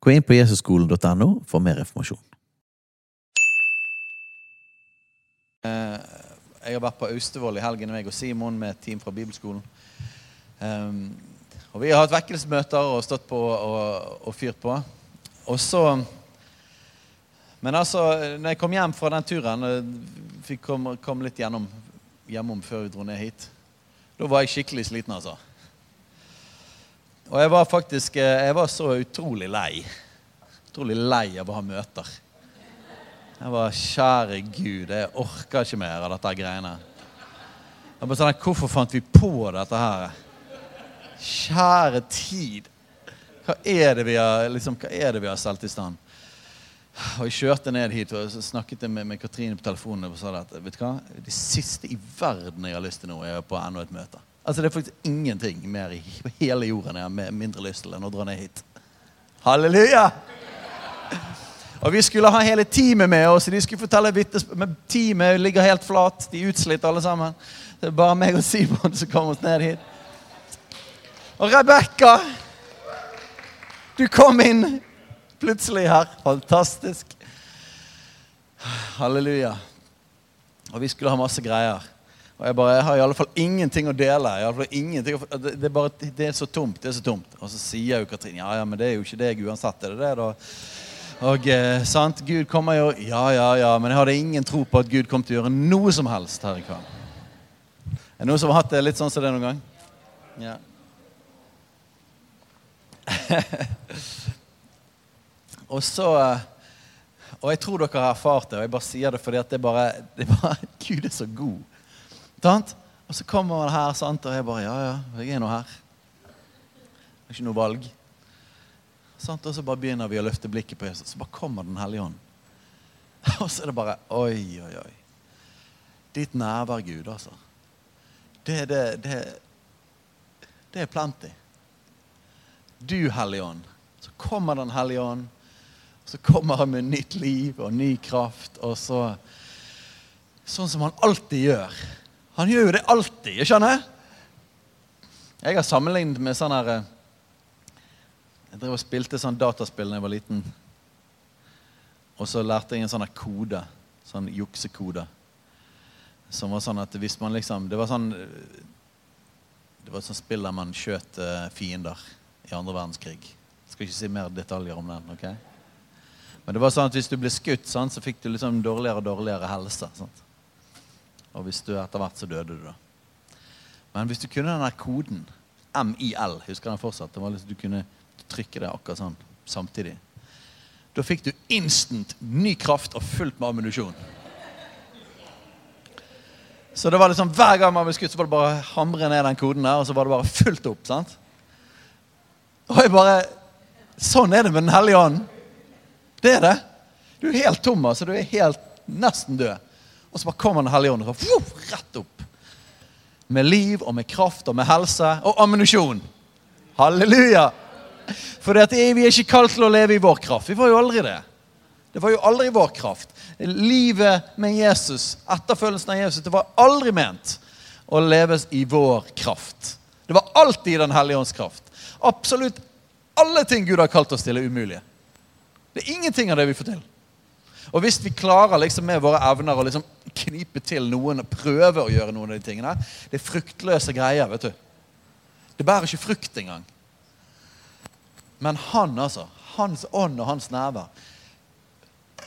Gå inn på jesusskolen.no for mer informasjon. Eh, Jeg har vært på Austevoll i helgen, meg og Simon med et team fra bibelskolen. Um, og Vi har hatt vekkelsesmøter og stått på og, og fyrt på. Og så Men altså, når jeg kom hjem fra den turen, eh, fikk kom, kom litt gjennom, hjemom før vi dro ned hit, da var jeg skikkelig sliten, altså. Og jeg var faktisk eh, jeg var så utrolig lei. Utrolig lei av å ha møter. Jeg var kjære Gud, jeg orker ikke mer av dette greiene. Jeg bare sånn, Hvorfor fant vi på dette her? Kjære tid. Hva er det vi har, liksom, har stelt i stand? Og Jeg kjørte ned hit og snakket med, med Katrine på telefonen. og sa at vet du hva? Det siste i verden jeg har lyst til nå, er på enda et møte. Altså Det er faktisk ingenting mer i hele jorden jeg har mindre lyst til enn å dra ned hit. Halleluja! Og Vi skulle ha hele teamet med oss. De skulle fortelle Men teamet ligger helt flat. De er utslitt alle sammen. Det er bare meg og Simon som kommer oss ned hit. Og Rebekka, du kom inn plutselig her. Fantastisk. Halleluja. Og vi skulle ha masse greier. Og jeg bare, jeg har i alle fall ingenting å dele. I ingenting å, det, det, er bare, det er så tomt. det er så tomt. Og så sier jo Katrin ja, ja, men det er jo ikke deg uansett. Er det det, da? Og eh, sant, Gud kommer jo Ja, ja, ja. Men jeg hadde ingen tro på at Gud kom til å gjøre noe som helst her i kveld. Er det noen som har hatt det litt sånn som det noen gang? Ja. og så eh, Og jeg tror dere har erfart det, og jeg bare sier det fordi at det bare, det bare Gud er så god. Sant? Og så kommer han her, sant? og jeg bare Ja, ja, jeg er nå her. Det er ikke noe valg. Sant? Og så bare begynner vi å løfte blikket på Jesus. Så bare kommer Den hellige ånd. Og så er det bare Oi, oi, oi. Ditt nærvær, Gud, altså. Det, det, det, det er plenty. Du, Hellige Ånd. Så kommer Den hellige ånd. Så kommer han med nytt liv og ny kraft. Og så Sånn som han alltid gjør. Han gjør jo det alltid. ikke skjønner? Jeg har sammenlignet med sånn her eh, Jeg drev og spilte sånn dataspill da jeg var liten. Og så lærte jeg en sånn kode. Sånn juksekode. Som var sånn at hvis man liksom Det var sånn Det var et sånt spill der man skjøt eh, fiender i andre verdenskrig. Jeg skal ikke si mer detaljer om den. ok? Men det var sånn at hvis du ble skutt, sånn, så fikk du liksom dårligere og dårligere helse. Sant? Og hvis du etter hvert så døde du, da. Men hvis du kunne den der koden, MIL, husker den fortsatt, det var liksom, du kunne trykke det akkurat sånn samtidig. Da fikk du instant ny kraft og fullt med ammunisjon. Så det var liksom hver gang man ble skutt, så var det bare å hamre ned den koden der, og så var det bare fullt opp. sant? Og jeg bare Sånn er det med Den hellige ånd. Det er det. Du er helt tom, altså. Du er helt nesten død. Og så bare kommer Den hellige ånd og så, rett opp. Med liv og med kraft og med helse og ammunisjon. Halleluja! For vi er ikke kalt til å leve i vår kraft. Vi var jo aldri det. Det var jo aldri vår kraft. Livet med Jesus, etterfølgelsen av Jesus, det var aldri ment å leves i vår kraft. Det var alltid Den hellige ånds kraft. Absolutt alle ting Gud har kalt oss til, er umulige. Det er ingenting av det vi får til. Og hvis vi klarer liksom med våre evner å liksom knipe til noen og prøve å gjøre noen av de tingene, det er fruktløse greier. vet du. Det bærer ikke frukt engang. Men han, altså. Hans ånd og hans nærvær.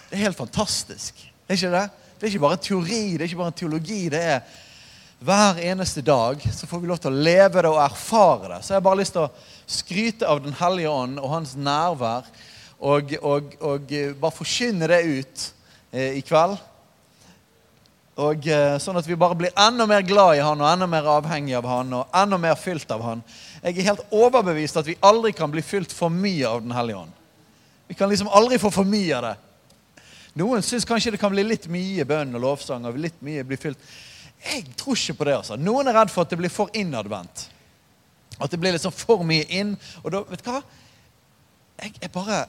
Det er helt fantastisk. Er ikke det? Det er ikke bare teori, det er ikke bare teologi. Det er hver eneste dag så får vi lov til å leve det og erfare det. Så jeg har bare lyst til å skryte av Den hellige ånd og hans nærvær. Og, og, og eh, bare forkynne det ut eh, i kveld. Og eh, Sånn at vi bare blir enda mer glad i han og enda mer avhengig av han og enda mer fylt av han. Jeg er helt overbevist at vi aldri kan bli fylt for mye av Den hellige ånd. Vi kan liksom aldri få for mye av det. Noen syns kanskje det kan bli litt mye bønn og lovsang. og litt mye blir fylt. Jeg tror ikke på det. altså. Noen er redd for at det blir for innadvendt. At det blir liksom for mye inn. Og da, vet du hva? Jeg, er bare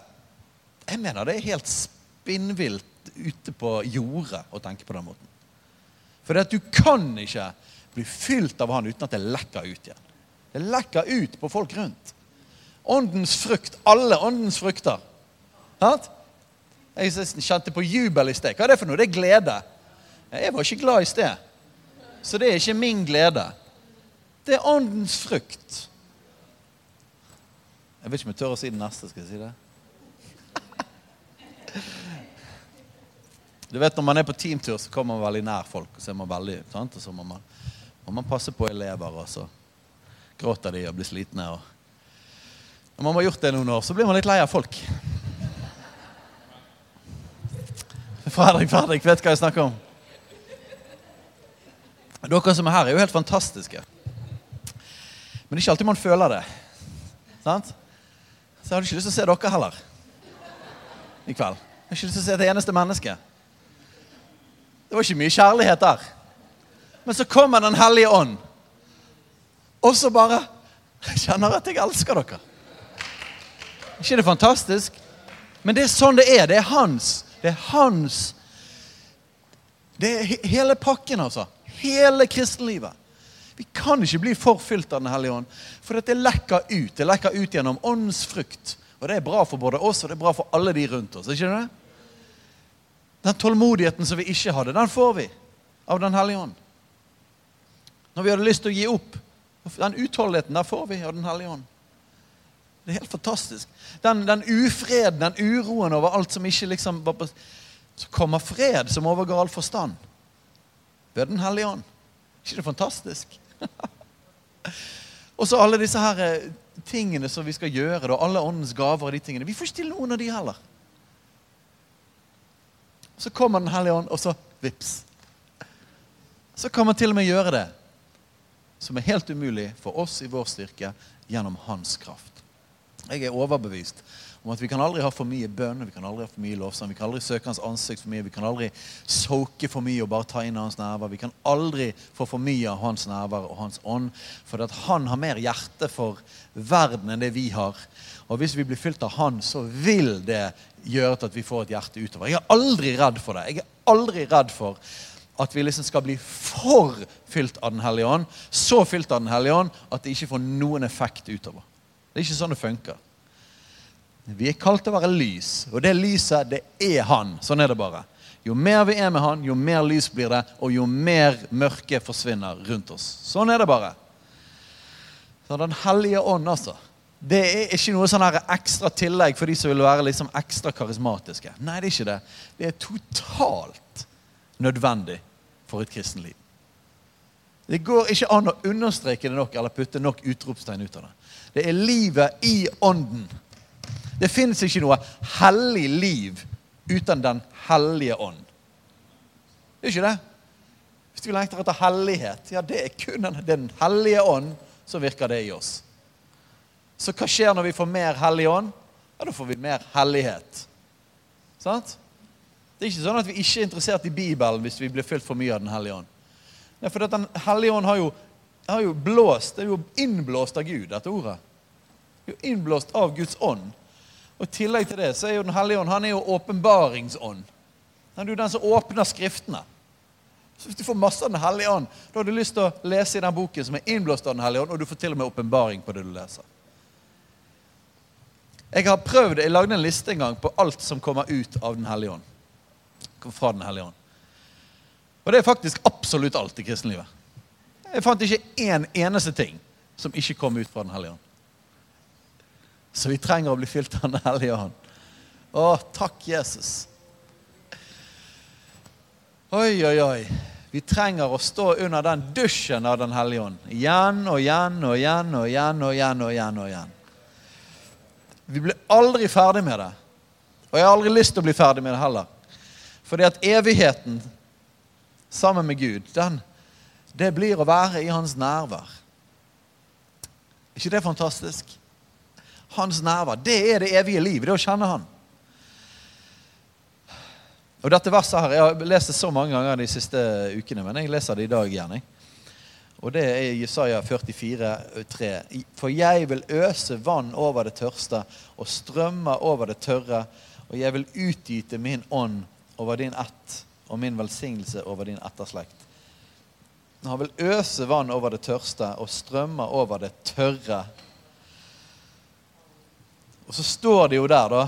Jeg mener det er helt spinnvilt ute på jordet å tenke på den måten. For du kan ikke bli fylt av Han uten at det lekker ut igjen. Det lekker ut på folk rundt. Åndens frukt. Alle åndens frukter. Hatt? Jeg kjente på jubel i sted. Hva er det for noe? Det er glede. Jeg var ikke glad i sted. Så det er ikke min glede. Det er åndens frukt. Jeg vet ikke om jeg tør å si det neste. Skal jeg si det? Du vet Når man er på teamtur, så kommer man veldig nær folk. Og så er man veldig, sant? Og så må man, må man passe på elever, og så gråter de og blir slitne. Og når man har gjort det noen år, så blir man litt lei av folk. Fredrik, Fredrik, vet hva jeg snakker om? Dere som er her, er jo helt fantastiske. Men det er ikke alltid man føler det. Sant? Så jeg hadde ikke lyst til å se dere heller i kveld. Jeg har ikke lyst til å se det eneste mennesket. Det var ikke mye kjærlighet der. Men så kommer Den hellige ånd, og så bare Jeg kjenner at jeg elsker dere. ikke det fantastisk? Men det er sånn det er. Det er hans. Det er hans Det er hele pakken, altså. Hele kristenlivet. Vi kan ikke bli for fylt av Den hellige ånd. For det lekker ut. Det lekker ut gjennom åndsfrukt. Og det er bra for både oss og det er bra for alle de rundt oss. ikke det? Den tålmodigheten som vi ikke hadde, den får vi av Den hellige ånd. Når vi hadde lyst til å gi opp, den utholdenheten der får vi av Den hellige ånd. Det er helt fantastisk. Den, den ufreden, den uroen over alt som ikke liksom Så kommer fred som overgår all forstand. Ved Den hellige ånd. ikke det fantastisk? og så alle disse her eh, tingene som vi skal gjøre, da, alle åndens gaver og de tingene. Vi får ikke til noen av de heller. Så kommer Den hellige ånd, og så vips. Så kan man til og med gjøre det som er helt umulig for oss i vår styrke gjennom hans kraft. Jeg er overbevist om at vi kan aldri ha for mye bønn, vi kan aldri ha for mye lovsang, vi kan aldri søke hans ansikt for mye, vi kan aldri soke for mye og bare ta inn hans nærvær. Vi kan aldri få for mye av hans nærvær og hans ånd, for at han har mer hjerte for verden enn det vi har. Og hvis vi blir fylt av Han, så vil det gjøre at vi får et hjerte utover. Jeg er aldri redd for det. Jeg er aldri redd for at vi liksom skal bli for fylt av Den hellige ånd. Så fylt av Den hellige ånd at det ikke får noen effekt utover. Det er ikke sånn det funker. Vi er kalt til å være lys, og det lyset, det er Han. Sånn er det bare. Jo mer vi er med Han, jo mer lys blir det, og jo mer mørke forsvinner rundt oss. Sånn er det bare. Så Den hellige ånd, altså. Det er ikke noe sånn her ekstra tillegg for de som vil være liksom ekstra karismatiske. Nei, det er ikke det. Det er totalt nødvendig for et kristenliv. Det går ikke an å understreke det nok eller putte nok utropstegn ut av det. Det er livet i ånden. Det fins ikke noe hellig liv uten Den hellige ånd. Det er ikke det. Hvis vi lengter etter hellighet, ja, det er kun Den hellige ånd som virker det i oss. Så hva skjer når vi får mer Hellig Ånd? Ja, da får vi mer hellighet. Sant? Det er ikke sånn at vi ikke er interessert i Bibelen hvis vi blir fylt for mye av Den hellige ånd. Ja, for Den hellige ånd har jo, har jo blåst, det er jo innblåst av Gud, dette ordet. Det er jo innblåst av Guds ånd. Og I tillegg til det så er jo Den hellige ånd han er jo åpenbaringsånd. Han er jo den som åpner Skriftene. Så Hvis du får masse av Den hellige ånd, da har du lyst til å lese i den boken som er innblåst av Den hellige ånd, og du får til og med åpenbaring på det du leser. Jeg har prøvd, jeg lagde en liste en gang på alt som kommer ut av Den hellige ånd. Fra Den hellige ånd. Og det er faktisk absolutt alt i kristenlivet. Jeg fant ikke én eneste ting som ikke kom ut fra Den hellige ånd. Så vi trenger å bli fylt av Den hellige ånd. Å, takk, Jesus. Oi, oi, oi. Vi trenger å stå under den dusjen av Den hellige ånd. Igjen og igjen og igjen og igjen og igjen. og igjen og igjen. Vi blir aldri ferdig med det. Og jeg har aldri lyst til å bli ferdig med det heller. Fordi at evigheten sammen med Gud, den, det blir å være i hans nærvær. Er ikke det fantastisk? Hans nærvær. Det er det evige liv. Det er å kjenne Han. Og dette verset her, Jeg har lest det så mange ganger de siste ukene, men jeg leser det i dag igjen. Jeg. Og det er Jesaja 44, 3. For jeg vil øse vann over det tørste og strømmer over det tørre, og jeg vil utgyte min ånd over din ett og min velsignelse over din etterslekt. Han vil øse vann over det tørste og strømmer over det tørre. Og så står det jo der, da,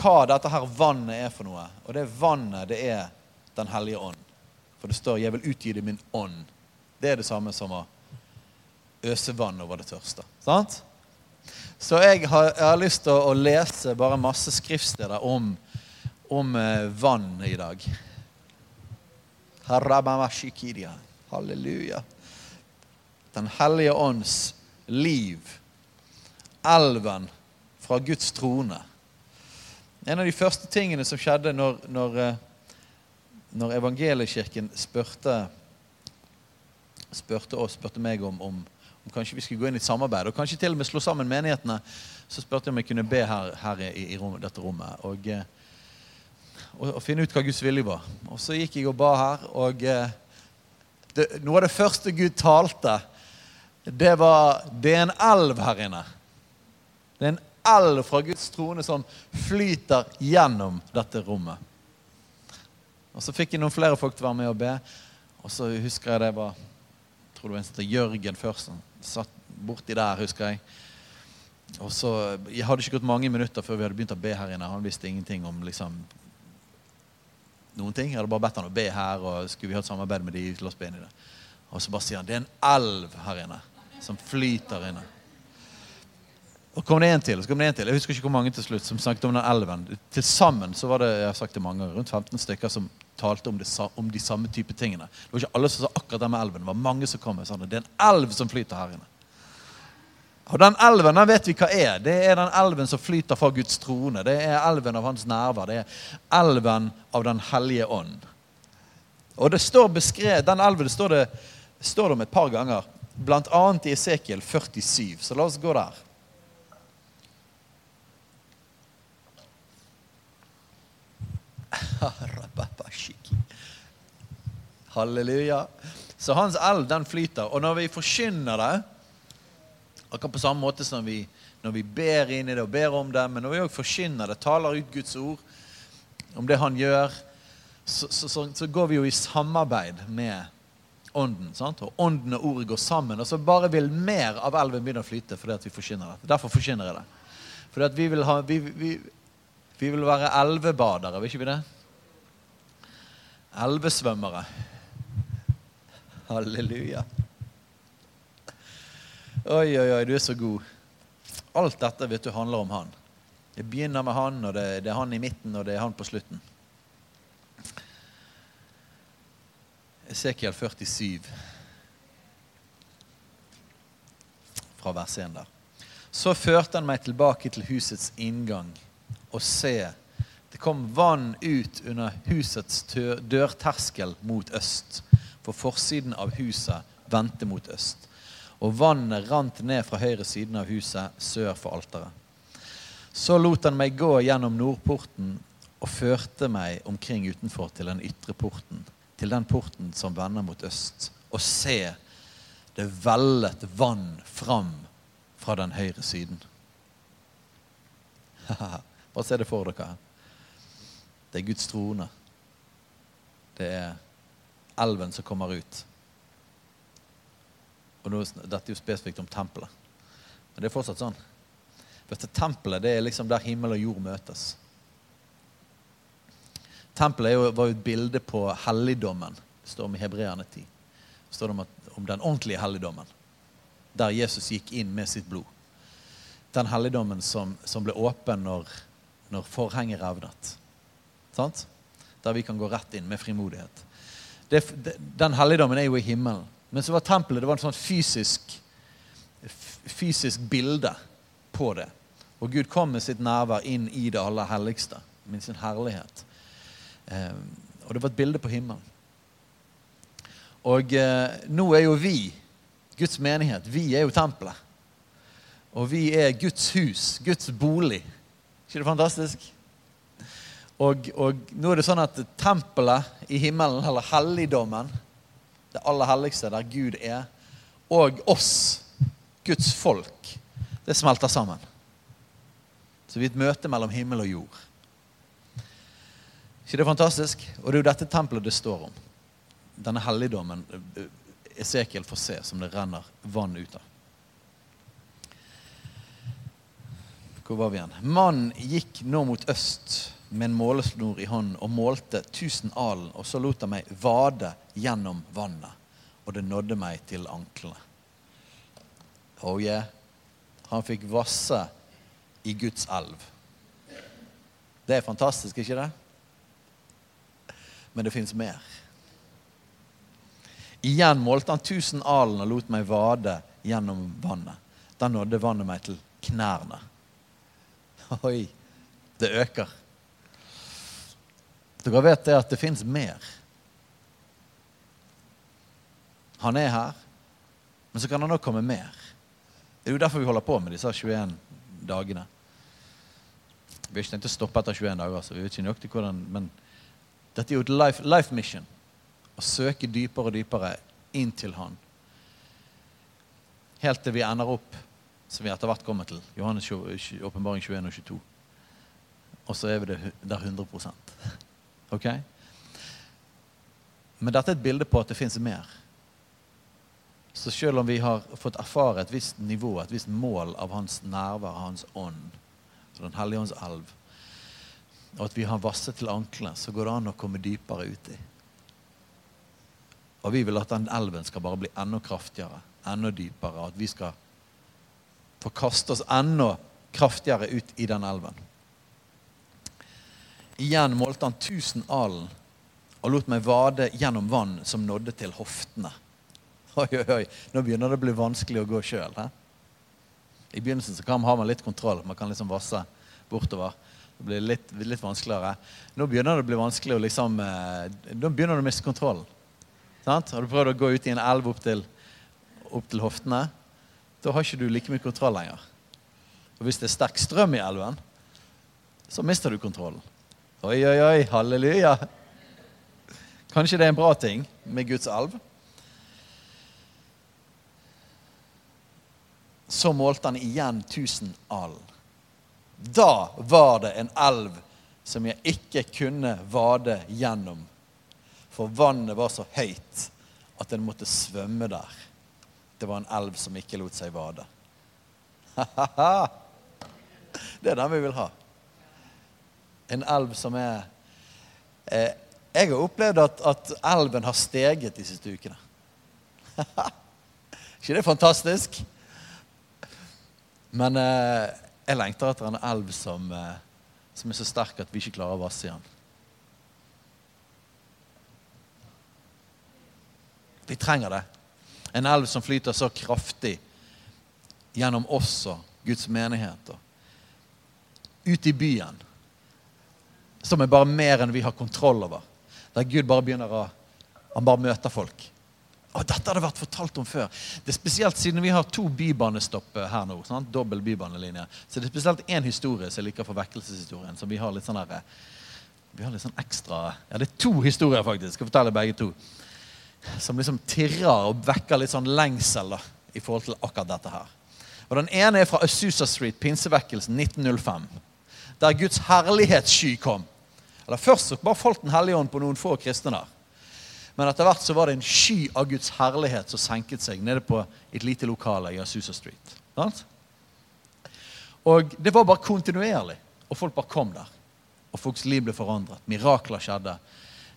hva dette her vannet er for noe. Og det vannet, det er Den hellige ånd. For det står 'Jeg vil utgi det min ånd'. Det er det samme som å øse vann over det tørste. Sant? Så jeg har, jeg har lyst til å, å, lese bare masse skriftsteder om, om eh, vann i dag. Halleluja. Den hellige ånds liv. Elven fra Guds trone. En av de første tingene som skjedde når, når, eh, når evangeliekirken spurte, spurte oss, spurte meg om, om, om, kanskje vi skulle gå inn i et samarbeid, og kanskje til og med slå sammen menighetene, så spurte jeg om jeg kunne be her, her i, i rom, dette rommet. Og, eh, og, og, finne ut hva Guds vilje var. Og så gikk jeg og ba her, og eh, det, noe av det første Gud talte, det var Det er en elv her inne. Det er en elv fra Guds trone som flyter gjennom dette rommet. Og Så fikk jeg noen flere folk til å være med og be. Og så husker jeg det var tror det var en som het Jørgen først. Han satt borti der, husker jeg. Og så, Jeg hadde ikke gått mange minutter før vi hadde begynt å be her inne. Han visste ingenting om liksom, noen ting. Jeg hadde bare bedt han å be her, og skulle vi ha et samarbeid med de, la oss be inn i det. Og så bare sier han det er en elv her inne som flyter inne. Og kom det en til, så kom det en til. Jeg husker ikke hvor mange til slutt som snakket om den elven. Til sammen så var det jeg har sagt det mange, rundt 15 stykker som talte om, det, om de samme type tingene. Det var ikke alle som sa akkurat det med elven. Det var mange som kom og sa det. Er en elv som flyter her inne. Og den elven den vet vi hva er. Det er den elven som flyter fra Guds trone. Det er elven av hans nærvær. Det er elven av Den hellige ånd. Og det står beskrevet, Den elven står det, står det om et par ganger, bl.a. i Esekiel 47. Så la oss gå der. Halleluja. Så hans eld, den flyter. Og når vi forkynner det, akkurat på samme måte som vi, når vi ber inn i det og ber om det, men når vi også forkynner det, taler ut Guds ord om det han gjør, så, så, så, så går vi jo i samarbeid med ånden. Sant? Og ånden og ordet går sammen. Og så bare vil mer av elven begynne å flyte fordi at vi forkynner det. Derfor forkynner jeg det. Fordi at vi vil, ha, vi, vi, vi vil være elvebadere, vil ikke vi det? Elvesvømmere. Halleluja. Oi, oi, oi, du er så god. Alt dette vet du handler om han. Det begynner med han, og det, det er han i midten, og det er han på slutten. Esekiel 47, fra vers 1 der. Så førte han meg tilbake til husets inngang og se, det kom vann ut under husets dørterskel mot øst, for forsiden av huset vendte mot øst. Og vannet rant ned fra høyre siden av huset, sør for alteret. Så lot han meg gå gjennom nordporten og førte meg omkring utenfor til den ytre porten, til den porten som vender mot øst. Og se, det vellet vann fram fra den høyre siden. Bare se det for dere. Det er Guds trone. Det er elven som kommer ut. Og nå, Dette er jo spesifikt om tempelet. Men det er fortsatt sånn. For Tempelet det er liksom der himmel og jord møtes. Tempelet jo, var jo et bilde på helligdommen. Det står om i Hebreerne 10. Det står om, at, om den ordentlige helligdommen. Der Jesus gikk inn med sitt blod. Den helligdommen som, som ble åpen når når forhenget revnet. Sant? Der vi kan gå rett inn med frimodighet. Det, den helligdommen er jo i himmelen. Men så var tempelet det var en sånn fysisk, fysisk bilde på det. Og Gud kom med sitt nærvær inn i det aller helligste, med sin herlighet. Eh, og det var et bilde på himmelen. Og eh, nå er jo vi, Guds menighet, vi er jo tempelet. Og vi er Guds hus, Guds bolig ikke det fantastisk? Og, og nå er det sånn at tempelet i himmelen, eller helligdommen, det aller helligste der Gud er, og oss, Guds folk, det smelter sammen. Så vi er et møte mellom himmel og jord. ikke det er fantastisk? Og det er jo dette tempelet det står om. Denne helligdommen Esekiel får se som det renner vann ut av. Hvor var vi igjen? Mannen gikk nå mot øst med en målesnor i hånden og målte tusen alen, og så lot han meg vade gjennom vannet, og det nådde meg til anklene. Oh yeah. Han fikk vasse i Guds elv. Det er fantastisk, ikke det? Men det fins mer. Igjen målte han tusen alen og lot meg vade gjennom vannet. Da nådde vannet meg til knærne. Oi, det øker. Dere vet det at det fins mer. Han er her, men så kan han òg komme mer. Det er jo derfor vi holder på med disse 21 dagene. Vi har ikke tenkt å stoppe etter 21 dager, så vi vet ikke nøyaktig hvordan, men dette er jo et life, life mission. Å søke dypere og dypere inn til Han. Helt til vi ender opp som vi etter hvert kommer til. Johannes åpenbaring 21 og 22. Og så er vi der 100% Ok? Men dette er et bilde på at det fins mer. Så selv om vi har fått erfare et visst nivå, et visst mål av hans nærvær, hans ånd, Den hellige ånds elv, og at vi har vasset til anklene, så går det an å komme dypere uti. Og vi vil at den elven skal bare bli enda kraftigere, enda dypere. At vi skal få kaste oss enda kraftigere ut i den elven. Igjen målte han tusen alen og lot meg vade gjennom vann som nådde til hoftene. Oi, oi, oi. Nå begynner det å bli vanskelig å gå sjøl. I begynnelsen så kan man ha litt kontroll. Man kan liksom vasse bortover. Det blir litt, litt vanskeligere. Nå begynner det å bli vanskelig å liksom eh, Nå begynner du å miste kontrollen. Sant? Har du prøvd å gå ut i en elv opp til, opp til hoftene? Da har ikke du like mye kontroll lenger. Og hvis det er sterk strøm i elven, så mister du kontrollen. Oi, oi, oi, halleluja. Kanskje det er en bra ting med Guds elv? Så målte han igjen tusen all. Da var det en elv som jeg ikke kunne vade gjennom for vannet var så høyt at en måtte svømme der. Det var en elv som ikke lot seg vade. det er den vi vil ha. En elv som er eh, Jeg har opplevd at, at, elven har steget de siste ukene. ikke det er fantastisk? Men eh, jeg lengter etter en elv som, eh, som er så sterk at vi ikke klarer å vasse i den. Vi trenger det. En elv som flyter så kraftig gjennom oss og Guds menigheter. Ut i byen. Som er bare mer enn vi har kontroll over. Der Gud bare begynner å Han bare møter folk. Og Dette har det vært fortalt om før. Det er Spesielt siden vi har to bybanestopp her nå. Sant? Dobbel bybanelinje. Så det er spesielt én historie som jeg liker for vekkelseshistorien. som vi har litt sånn her, vi har litt sånn ekstra Ja, det er to historier, faktisk. Jeg skal fortelle begge to som liksom tirrer og vekker litt sånn lengsel da, i forhold til akkurat dette her. Og Den ene er fra Azusa Street, pinsevekkelsen 1905, der Guds herlighetssky kom. Eller Først så bare falt Den hellige ånd på noen få kristne der. Men etter hvert så var det en sky av Guds herlighet som senket seg nede på et lite lokale i Azusa Street. Og det var bare kontinuerlig. Og folk bare kom der. Og folks liv ble forandret. Mirakler skjedde.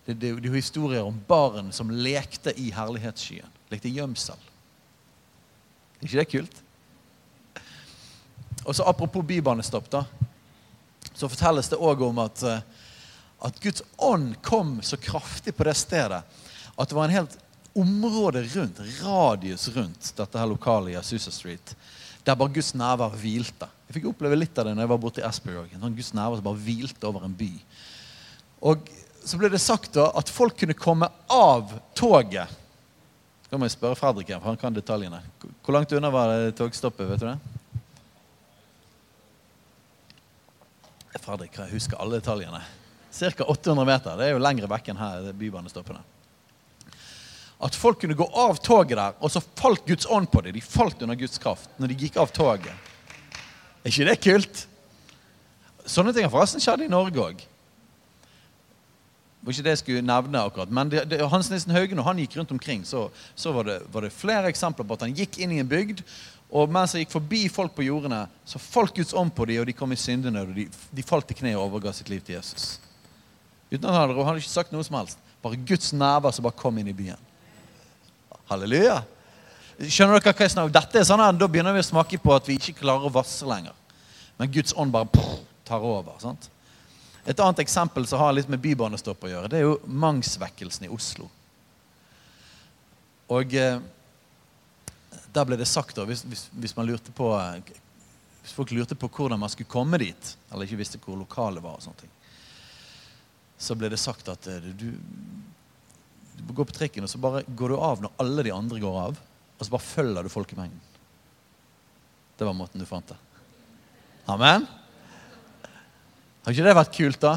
Det, er jo historier om barn som lekte i herlighetsskyen. Lekte gjemsel. Er ikke det kult? Og så Apropos bybanestopp, da, så fortelles det òg om at, eh, at Guds ånd kom så kraftig på det stedet at det var en helt område rundt, radius rundt dette her lokalet i Asusa Street, der bare Guds nærvær hvilte. Jeg fikk oppleve litt av det når jeg var borte i Asperger. Sånn Guds nærvær som bare hvilte over en by. Og så ble det sagt da at folk kunne komme av toget. Da må jeg spørre Fredrik her, for han kan detaljene. Hvor langt unna var det togstoppet? vet du det? Fredrik jeg husker alle detaljene. Ca. 800 meter. Det er jo lengre vekk enn her. er bybanestoppene. At folk kunne gå av toget der, og så falt Guds ånd på dem. De falt under Guds kraft når de gikk av toget. Er ikke det kult? Sånne ting har forresten skjedd i Norge òg. Var ikke det jeg skulle nevne akkurat. Men det, det, Hans Nissen Haugen, når han gikk rundt omkring, så, så var, det, var, det, flere eksempler på at han gikk inn i en bygd, og mens han gikk forbi folk på jordene, så falt Guds ånd på dem, og de kom i syndenød, og de, de falt til kne og overga sitt liv til Jesus. Uten at han hadde, han hadde ikke sagt noe som helst. Bare Guds nerver som bare kom inn i byen. Halleluja. Skjønner dere hva jeg snakker om? Dette er sånn at Da begynner vi å smake på at vi ikke klarer å vasse lenger. Men Guds ånd bare prr, tar over. sant? Et annet eksempel som har litt med bybanestopp å gjøre, det er jo Mangsvekkelsen i Oslo. Og eh, der ble det sagt, da, hvis, hvis, hvis, man lurte på hvis folk lurte på hvordan man skulle komme dit, eller ikke visste hvor lokalet var, og sånne ting, så ble det sagt at eh, du, du går på trikken, og så bare går du av når alle de andre går av. Og så bare følger du folkemengden. Det var måten du fant det. Amen? Har ikke det vært kult, da?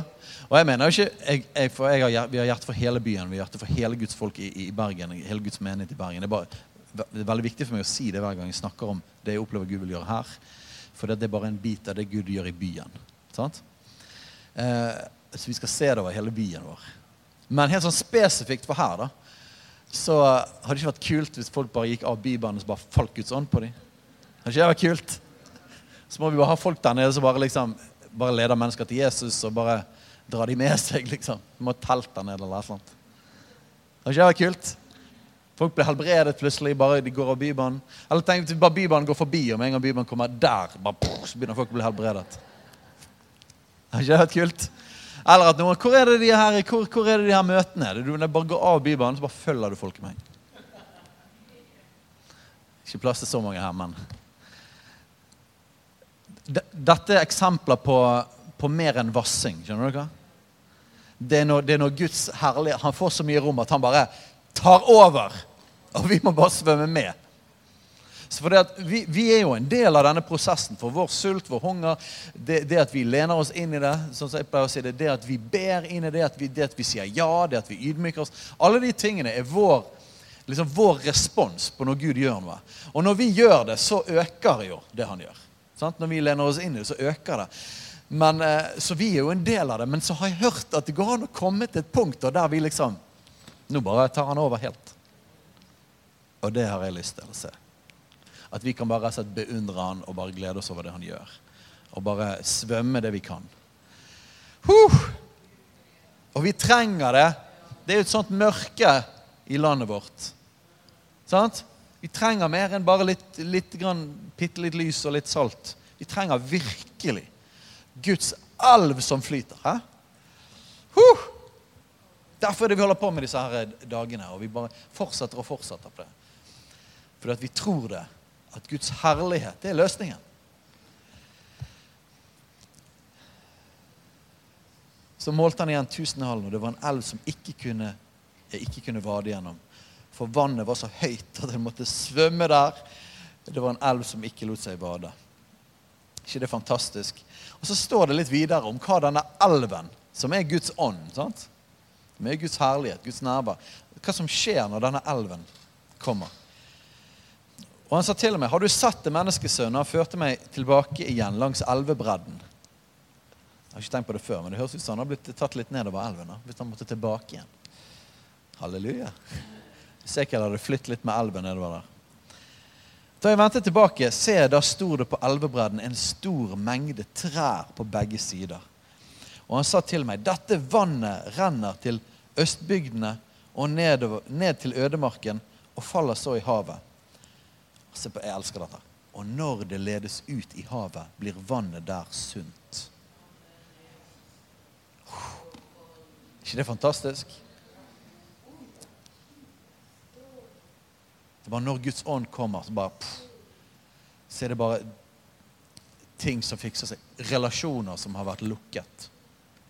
Og jeg mener jo ikke, jeg, jeg, for jeg har, Vi har hjerte for hele byen. Vi har hjerte for hele Guds folk i, i Bergen. Hele Guds menighet i Bergen. Det er, bare, det er, veldig viktig for meg å si det hver gang jeg snakker om det jeg opplever Gud vil gjøre her. For det er bare en bit av det Gud gjør i byen. Sant? Eh, så vi skal se det over hele byen vår. Men helt sånn spesifikt for her, da, så hadde det ikke vært kult hvis folk bare gikk av Bybanen og så bare falt Guds ånd på dem. Hadde ikke det vært kult? Så må vi bare ha folk der nede som bare liksom bare leder mennesker til Jesus og bare drar de med seg, liksom. Må der nede eller noe sånt. Hadde ikke det vært kult? Folk blir helbredet plutselig. bare de går av Bybanen. Eller tenk hvis bare Bybanen går forbi, og med en gang Bybanen kommer der, bare, så begynner folk å bli helbredet. Det har ikke det vært kult? Eller at noen Hvor er det de her, hvor, hvor er det de her møtene? Du bare går av Bybanen, så bare følger du folk med. Ikke plass til så mange her, men Dette er eksempler på, på mer enn vassing. Skjønner dere? Det er, når, det er når Guds herlighet Han får så mye rom at han bare tar over. Og vi må bare svømme med. For vi, vi, er jo en del av denne prosessen. For vår sult, vår hunger, det, det, at vi lener oss inn i det, sånn som jeg pleier å si det, det at vi ber inn i det, at vi, det at vi sier ja, det at vi ydmyker oss Alle de tingene er vår, liksom vår respons på når Gud gjør noe. Og når vi gjør det, så øker jo det han gjør. Sant? Når vi lener oss inn i det, så øker det. Men, eh, så vi er jo en del av det. Men så har jeg hørt at det går an å komme til et punkt der vi liksom Nå bare tar han over helt. Og det har jeg lyst til å se. At vi kan bare beundre han og bare glede oss over det han gjør. Og bare svømme det vi kan. Huh! Og vi trenger det. Det er jo et sånt mørke i landet vårt. Sant? Vi trenger mer enn bare litt, litt grann, bitte litt lys og litt salt. Vi trenger virkelig Guds elv som flyter. Hæ? Huh! Derfor er det vi holder på med disse her dagene. Og vi bare fortsetter og fortsetter på det. Fordi at vi tror det at Guds herlighet, det er løsningen. Så målte han igjen Tusenhallen, og det var en elv som ikke kunne, ikke kunne vade gjennom. For vannet var så høyt at en måtte svømme der. Det var en elv som ikke lot seg bade. ikke det fantastisk? Og så står det litt videre om hva denne elven, som er Guds ånd, sant? er Guds herlighet, Guds nærvær, hva som skjer når denne elven kommer. Og han sa til meg, 'Har du sett det menneskesønnen?' Han førte meg tilbake igjen langs elvebredden. Jeg har ikke tenkt på det før, men det høres ut som han har blitt tatt litt nedover elven. Hvis han måtte tilbake igjen. Halleluja. Sikkert hadde flyttet litt med elven nedover der. Da jeg vendte tilbake, se, da sto det på elvebredden en stor mengde trær på begge sider. Og han sa til meg, dette vannet renner til østbygdene og nedover, ned til ødemarken og faller så i havet. Se på, Jeg elsker dette. Og når det ledes ut i havet, blir vannet der sunt. ikke det fantastisk? Det bare når Guds ånd kommer, så bare pff, Så er det bare ting som fikser seg. Relasjoner som har vært lukket.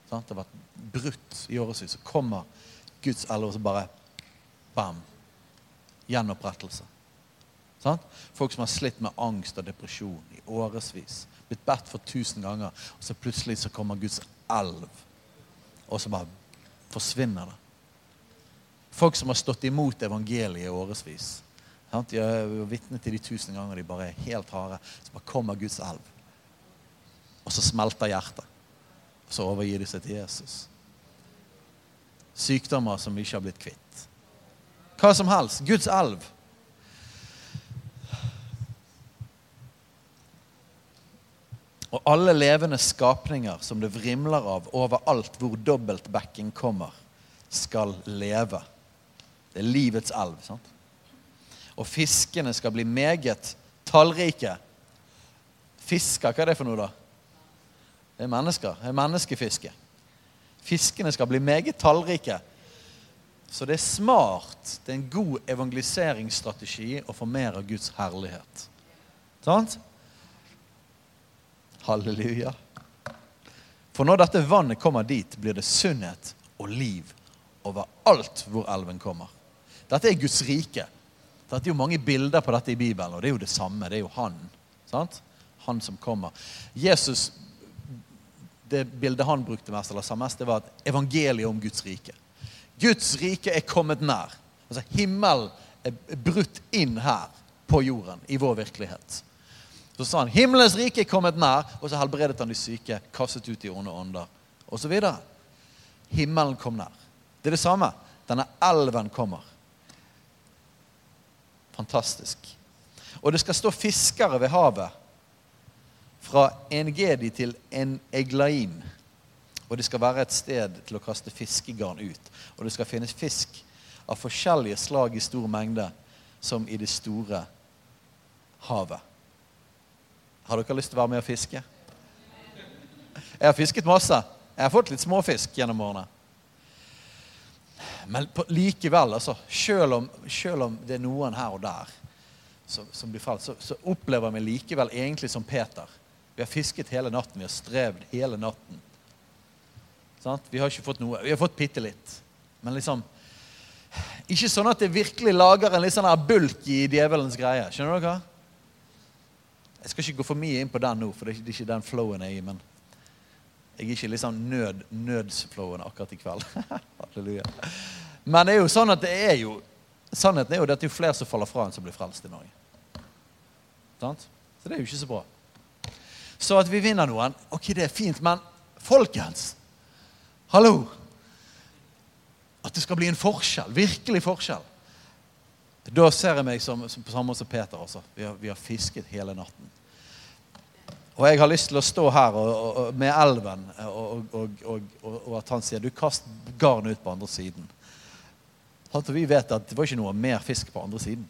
Sant? Det har vært brutt i årevis. Så kommer Guds elde, og så bare bam. Gjenopprettelse. Sant? Folk som har slitt med angst og depresjon i årevis. Blitt bedt for tusen ganger, og så plutselig så kommer Guds elv og så bare forsvinner det. Folk som har stått imot evangeliet i årevis. De er vitne til de tusen ganger de bare er helt harde. Så bare kommer Guds elv. Og så smelter hjertet. Og så overgir de seg til Jesus. Sykdommer som vi ikke har blitt kvitt. Hva som helst. Guds elv. Og alle levende skapninger som det vrimler av overalt hvor dobbeltbacking kommer, skal leve. Det er livets elv. sant? Og fiskene skal bli meget tallrike. Fisker, hva er det for noe, da? Det er mennesker. Det er menneskefiske. Fiskene skal bli meget tallrike. Så det er smart. Det er en god evangeliseringsstrategi å få mer av Guds herlighet. Sant? Halleluja. For når dette vannet kommer dit, blir det sunnhet og liv overalt hvor elven kommer. Dette er Guds rike. Det er jo mange bilder på dette i Bibelen, og det er jo det samme. Det er jo han. Sant? Han som kommer. Jesus, Det bildet han brukte mest, eller sa mest, det var et evangeliet om Guds rike. Guds rike er kommet nær. Altså Himmelen er brutt inn her på jorden, i vår virkelighet. Så sa han himmelens rike er kommet nær, og så helbredet han de syke, kastet ut de onde ånder osv. Himmelen kom nær. Det er det samme. Denne elven kommer. Fantastisk. Og det skal stå fiskere ved havet. Fra Engedi til en Eglaim. Og det skal være et sted til å kaste fiskegarn ut. Og det skal finnes fisk av forskjellige slag i stor mengde, som i det store havet. Har dere lyst til å være med og fiske? Jeg har fisket masse. Jeg har fått litt småfisk gjennom årene. Men på, likevel, altså, selv om, selv om, det er noen her og der som, som blir frelst, så, så, opplever vi likevel egentlig som Peter. Vi har fisket hele natten, vi har strevd hele natten. Sant? Vi har ikke fått noe. Vi har fått bitte litt. Men liksom Ikke sånn at det virkelig lager en litt sånn her bulk i djevelens greie. Skjønner dere? Jeg skal ikke gå for mye inn på den nå, for det er ikke den flowen jeg er i. men jeg er ikke liksom nød, nødsflowen akkurat i kveld. Halleluja. Men det er jo sånn at det er jo sannheten er jo at det er flere som faller fra enn som blir frelst i Norge. Sant? Så det er jo ikke så bra. Så at vi vinner noen, ok, det er fint, men folkens Hallo! At det skal bli en forskjell. Virkelig forskjell. Da ser jeg meg som, som på samme måte som Peter. Også. Vi har, vi har fisket hele natten. Og jeg har lyst til å stå her og, og, med elven og, og, at han sier du kast garnet ut på andre siden. At vi vet at det var ikke noe mer fisk på andre siden.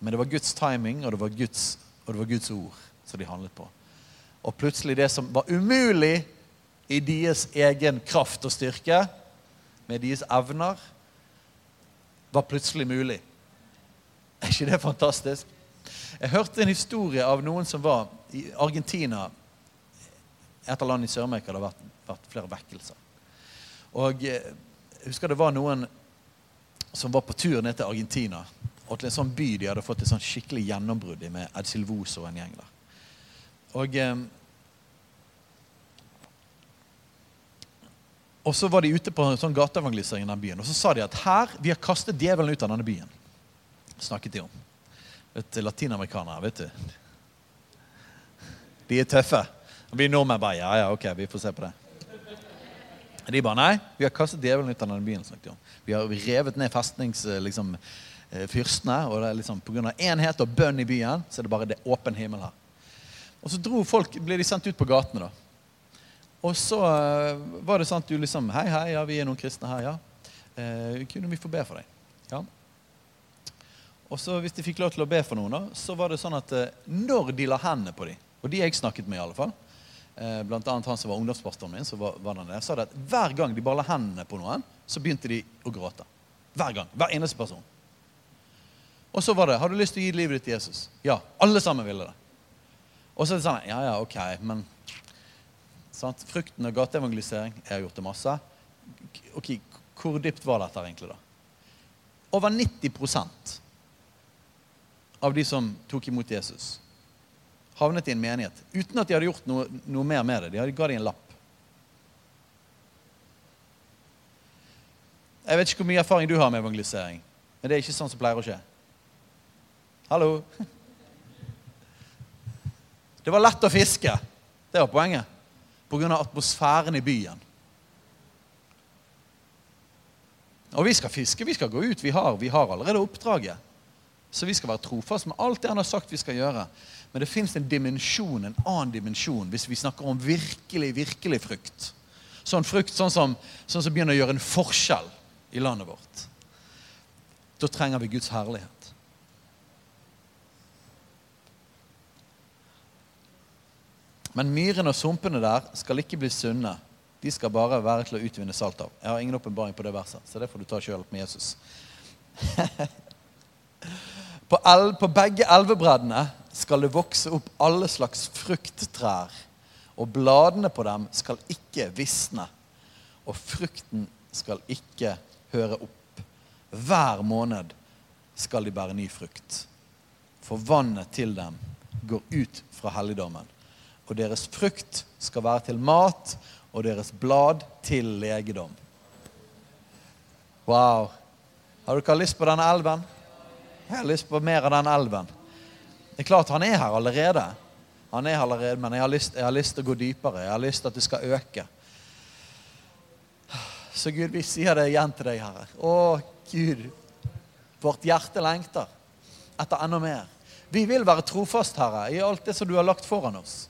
Men det var Guds timing, og det var Guds, det var Guds ord som de handlet på. Og plutselig det som var umulig i deres egen kraft og styrke, med deres evner, var plutselig mulig. Er ikke det fantastisk? Jeg hørte en historie av noen som var i Argentina. Et av landene i Sør-Amerika det har vært, vært, flere vekkelser. Og eh, Jeg husker det var noen som var på tur ned til Argentina. Og til en sånn by de hadde fått et sånn skikkelig gjennombrudd i med Ed Silvoso og en gjeng der. Og, eh, og så var de ute på en sånn gateevangelisering i den byen. Og så sa de at her, vi har kastet djevelen ut av denne byen. Snakket de om. Vet, Latinamerikanere, vet du. De er tøffe. Og vi nordmenn bare Ja, ja, ok, vi får se på det. De bare Nei, vi har kastet djevelen ut av denne byen. snakket de om. Vi har revet ned festningsfyrstene. Eh, liksom, eh, og det er liksom Pga. enhet og bønn i byen så er det bare det åpen himmel her. Og så dro folk, ble de sendt ut på gatene. da. Og så uh, var det sånn at du liksom Hei, hei, ja, vi er noen kristne her, ja. Uh, kunne vi få be for deg? Ja. Og så hvis de fikk lov til å be for noen, da, så var det sånn at når de la hendene på dem og de jeg snakket med, i alle fall, eh, annet han som var ungdomspastoren min, så var, var der, sa det at hver gang de bare la hendene på noen, så begynte de å gråte. Hver gang. Hver eneste person. Og så var det Har du lyst til å gi livet ditt til Jesus? Ja. Alle sammen ville det. Og så er det sånn Ja, ja, ok, men sant? Frukten av gateevangelisering Jeg har gjort det masse. Ok, Hvor dypt var dette egentlig, da? Over 90% av de som tok imot Jesus, havnet i en menighet uten at de hadde gjort noe, noe mer med det. De hadde ga dem en lapp. Jeg vet ikke hvor mye erfaring du har med evangelisering, men det er ikke sånn som pleier å skje. Hallo? Det var lett å fiske. Det var poenget. Pga. atmosfæren i byen. Og vi skal fiske, vi skal gå ut. Vi har, vi har allerede oppdraget. Så vi skal være trofaste med alt det han har sagt vi skal gjøre. Men det fins en dimensjon, en annen dimensjon hvis vi snakker om virkelig, virkelig frukt. Sånn frukt sånn som, sånn som begynner å gjøre en forskjell i landet vårt. Da trenger vi Guds herlighet. Men myrene og sumpene der skal ikke bli sunne. De skal bare være til å utvinne salt av. Jeg har ingen åpenbaring på det verset, så det får du ta sjøl med Jesus. på, el, på begge elvebreddene skal det vokse opp alle slags frukttrær, og bladene på dem skal ikke visne, og frukten skal ikke høre opp. Hver måned skal de bære ny frukt, for vannet til dem går ut fra helligdommen. Og deres frukt skal være til mat, og deres blad til legedom. Wow. Har dere lyst på denne elven? Jeg har lyst på mer av den elven. Det er klart Han er her allerede, Han er her allerede, men jeg har, lyst, jeg har lyst til å gå dypere. Jeg har lyst til at det skal øke. Så Gud, vi sier det igjen til deg, Herre. Å, Gud, vårt hjerte lengter etter enda mer. Vi vil være trofast, Herre, i alt det som du har lagt foran oss.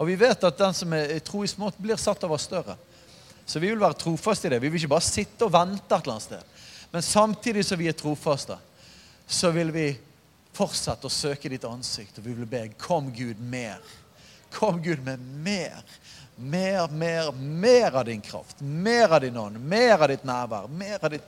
Og vi vet at den som er tro i smått, blir satt over større. Så vi vil være trofaste i det. Vi vil ikke bare sitte og vente et eller annet sted. Men samtidig som vi er trofaste, så vil vi fortsette å søke ditt ansikt. Og vi vil be Kom, Gud, mer. Kom, Gud, med mer. Mer, mer, mer av din kraft. Mer av din ånd. Mer av ditt nærvær. Mer av ditt,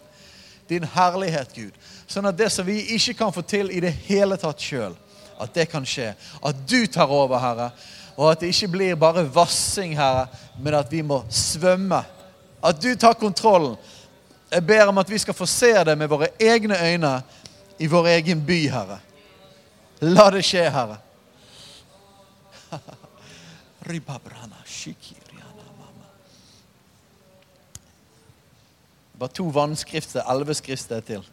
din herlighet, Gud. Sånn at det som vi ikke kan få til i det hele tatt sjøl, at det kan skje. At du tar over, Herre. Og at det ikke blir bare vassing, Herre, men at vi må svømme. At du tar kontrollen. Jeg ber om at vi skal få se det med våre egne øyne i vår egen by, Herre. La det skje, Herre. Bare to vannskrifter, elleve skrifter til.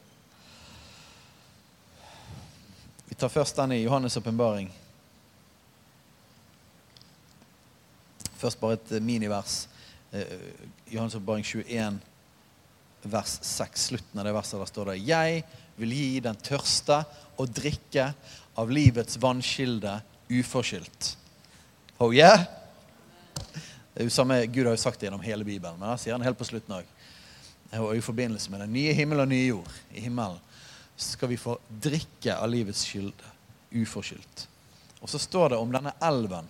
Vi tar først den i Johannes' åpenbaring. Først bare et minivers. Eh, Johannes åpenbaring 21, vers 6. Slutten av det verset der står det Jeg vil gi den tørste å drikke av livets vannkilde uforskyldt. Oh yeah? Det er jo samme, Gud har jo sagt det gjennom hele Bibelen, men det sier han helt på slutten òg. Og i forbindelse med den nye himmel og nye jord i himmelen skal vi få drikke av livets skylde uforskyldt. Og så står det om denne elven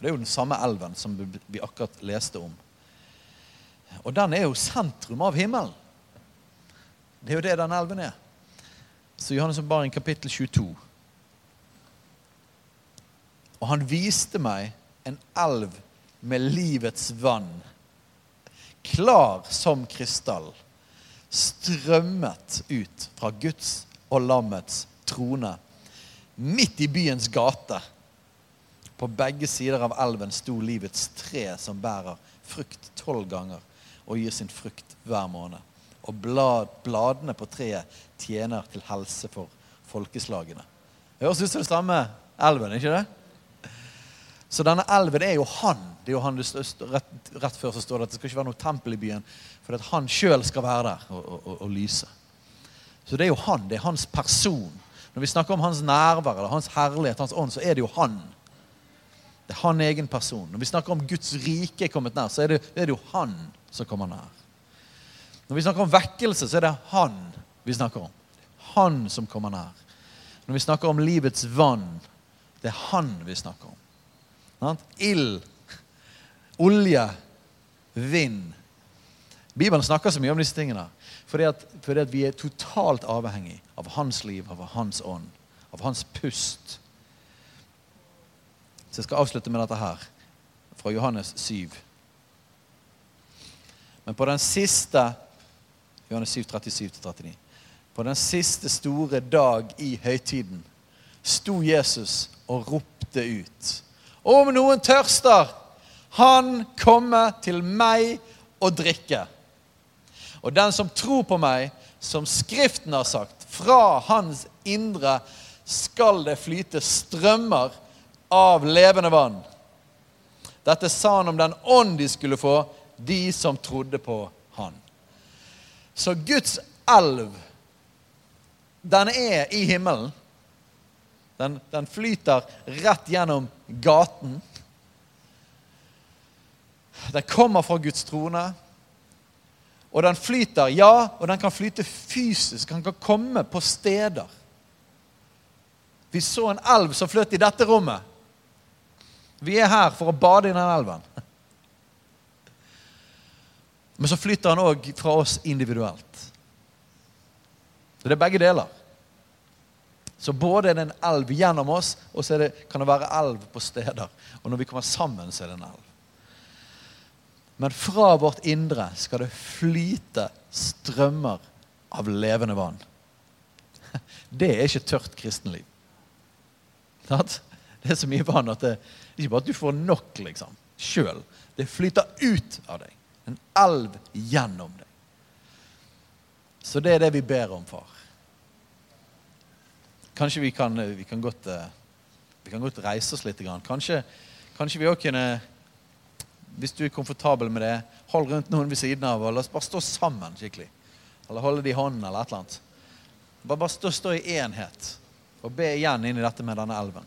det er jo den samme elven som vi akkurat leste om. Og den er jo sentrum av himmelen. Det er jo det den elven er. Så Johannes Baring kapittel 22. Og han viste meg en elv med livets vann, klar som krystall, strømmet ut fra Guds og lammets trone, midt i byens gate. På begge sider av elven sto livets tre som bærer frukt tolv ganger og gir sin frukt hver måned. Og blad, bladene på treet tjener til helse for folkeslagene. Høres ut som det samme elven, ikke det? Så denne elven er jo han. Det er jo han rett, rett, før så står det at det skal ikke være noe tempel i byen, for at han sjøl skal være der og, og, og, lyse. Så det er jo han. Det er hans person. Når vi snakker om hans nærvær eller hans herlighet, hans ånd, så er det jo han. Det er han egen person. Når vi snakker om Guds rike er kommet nær, så er det, det er jo han som kommer nær. Når vi snakker om vekkelse, så er det han vi snakker om. Han som kommer nær. Når vi snakker om livets vann, det er han vi snakker om. Ild, olje, vind. Bibelen snakker så mye om disse tingene fordi at, fordi at vi er totalt avhengig av hans liv, av hans ånd, av hans pust. Så jeg skal avslutte med dette her, fra Johannes 7. Men på den siste Johannes 7, 37-39. På den siste store dag i høytiden sto Jesus og ropte ut. Om noen tørster, han kommer til meg og drikker. Og den som tror på meg, som Skriften har sagt, fra hans indre skal det flyte strømmer av levende vann. Dette sa han om den ånd de skulle få, de som trodde på han. Så Guds elv, den er i himmelen. Den, den flyter rett gjennom gaten. Den kommer fra Guds trone. Og den flyter, ja, og den kan flyte fysisk. Den kan komme på steder. Vi så en elv som fløt i dette rommet. Vi er her for å bade i den elven. Men så flytter han òg fra oss individuelt. Det er begge deler. Så både er det en elv gjennom oss, og så det, kan det være elv på steder. Og når vi kommer sammen, så er det en elv. Men fra vårt indre skal det flyte strømmer av levende vann. Det er ikke tørt kristenliv. Det er så mye vann at det ikke bare at du får nok liksom, sjøl. Det flyter ut av deg. En elv gjennom deg. Så det er det vi ber om, far. Kanskje vi kan, vi kan, godt, eh, vi kan godt, reise oss litt. Kanskje, kanskje vi òg kunne Hvis du er komfortabel med det, hold rundt noen ved siden av. og La oss bare stå sammen skikkelig. Eller holde det i hånden, eller et eller annet. Bare, bare stå, stå i enhet og be igjen inn i dette med denne elven.